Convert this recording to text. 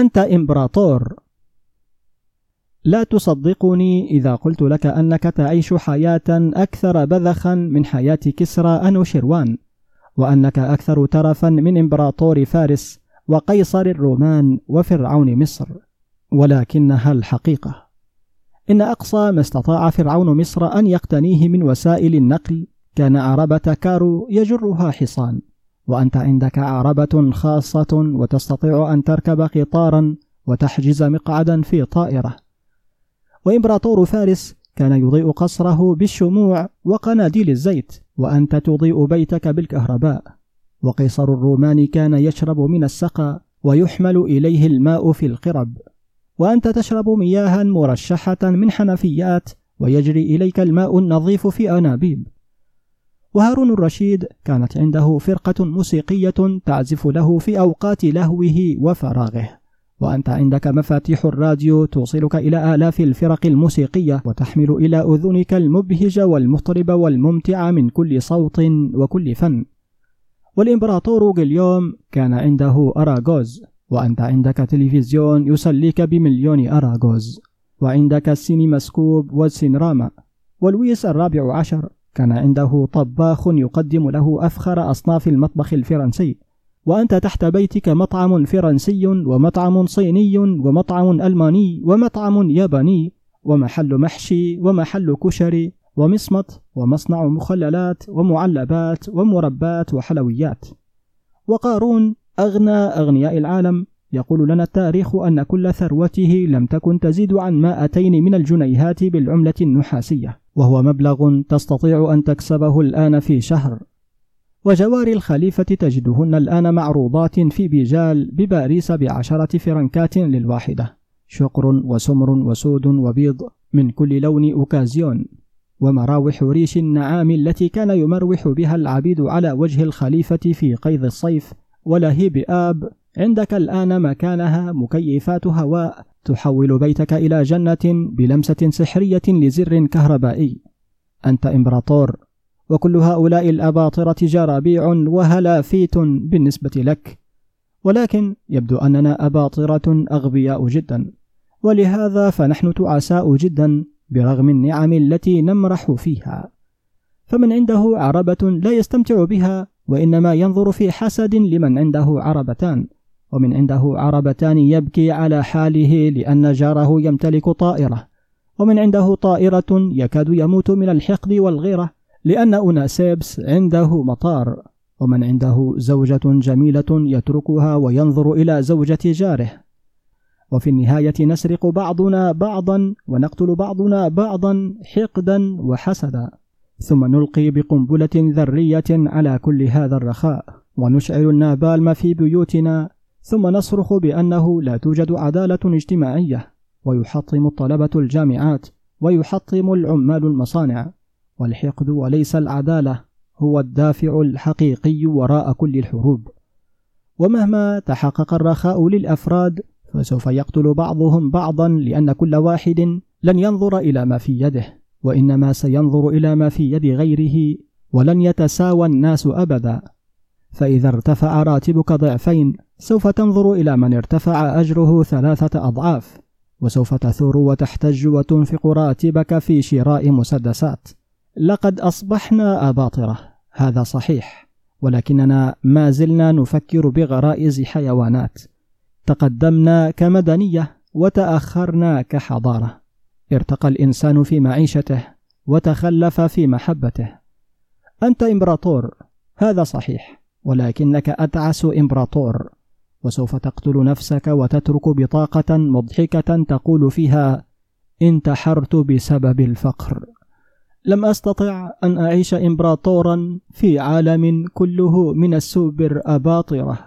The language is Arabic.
أنت إمبراطور. لا تصدقني إذا قلت لك أنك تعيش حياة أكثر بذخا من حياة كسرى أنوشروان وأنك أكثر ترفا من إمبراطور فارس وقيصر الرومان وفرعون مصر. ولكنها الحقيقة إن أقصى ما استطاع فرعون مصر أن يقتنيه من وسائل النقل كان عربة كارو يجرها حصان. وأنت عندك عربة خاصة وتستطيع أن تركب قطارا وتحجز مقعدا في طائرة. وإمبراطور فارس كان يضيء قصره بالشموع وقناديل الزيت وأنت تضيء بيتك بالكهرباء. وقيصر الرومان كان يشرب من السقا ويحمل إليه الماء في القرب. وأنت تشرب مياها مرشحة من حنفيات ويجري إليك الماء النظيف في أنابيب. وهارون الرشيد كانت عنده فرقة موسيقية تعزف له في أوقات لهوه وفراغه. وأنت عندك مفاتيح الراديو توصلك إلى آلاف الفرق الموسيقية وتحمل إلى أذنك المبهج والمطرب والممتع من كل صوت وكل فن والإمبراطور غليوم كان عنده أراغوز. وأنت عندك تلفزيون يسليك بمليون أراغوز. وعندك السينماسكوب والسينراما. ولويس الرابع عشر كان عنده طباخ يقدم له أفخر أصناف المطبخ الفرنسي. وأنت تحت بيتك مطعم فرنسي ومطعم صيني ومطعم ألماني ومطعم ياباني ومحل محشي ومحل كشري ومصمت ومصنع مخللات ومعلبات ومربات وحلويات. وقارون أغنى أغنياء العالم. يقول لنا التاريخ أن كل ثروته لم تكن تزيد عن مائتين من الجنيهات بالعملة النحاسية. وهو مبلغ تستطيع أن تكسبه الآن في شهر. وجواري الخليفة تجدهن الآن معروضات في بيجال بباريس بعشرة فرنكات للواحدة. شقر وسمر وسود وبيض من كل لون أوكازيون. ومراوح ريش النعام التي كان يمروح بها العبيد على وجه الخليفة في قيظ الصيف. ولهيب آب عندك الآن مكانها مكيفات هواء. تحول بيتك إلى جنة بلمسة سحرية لزر كهربائي. أنت إمبراطور وكل هؤلاء الأباطرة جرابيع وهلافيت بالنسبة لك. ولكن يبدو أننا أباطرة أغبياء جدا. ولهذا فنحن تعساء جدا برغم النعم التي نمرح فيها. فمن عنده عربة لا يستمتع بها وإنما ينظر في حسد لمن عنده عربتان. ومن عنده عربتان يبكي على حاله لأن جاره يمتلك طائرة. ومن عنده طائرة يكاد يموت من الحقد والغيرة لأن أوناسيبس عنده مطار. ومن عنده زوجة جميلة يتركها وينظر إلى زوجة جاره. وفي النهاية نسرق بعضنا بعضا ونقتل بعضنا بعضا حقدا وحسدا. ثم نلقي بقنبلة ذرية على كل هذا الرخاء. ونشعل النابالم في بيوتنا ثم نصرخ بأنه لا توجد عدالة اجتماعية ويحطم الطلبة الجامعات ويحطم العمال المصانع والحقد وليس العدالة هو الدافع الحقيقي وراء كل الحروب. ومهما تحقق الرخاء للأفراد فسوف يقتل بعضهم بعضا لأن كل واحد لن ينظر إلى ما في يده وإنما سينظر إلى ما في يد غيره ولن يتساوى الناس أبدا. فإذا ارتفع راتبك ضعفين سوف تنظر إلى من ارتفع أجره ثلاثة أضعاف وسوف تثور وتحتج وتنفق راتبك في شراء مسدسات. لقد أصبحنا أباطرة هذا صحيح ولكننا ما زلنا نفكر بغرائز حيوانات. تقدمنا كمدنية وتأخرنا كحضارة. ارتقى الإنسان في معيشته وتخلف في محبته. أنت إمبراطور هذا صحيح ولكنك أتعس إمبراطور. وسوف تقتل نفسك وتترك بطاقة مضحكة تقول فيها انتحرت بسبب الفقر. لم أستطع أن أعيش إمبراطورا في عالم كله من السوبر أباطرة.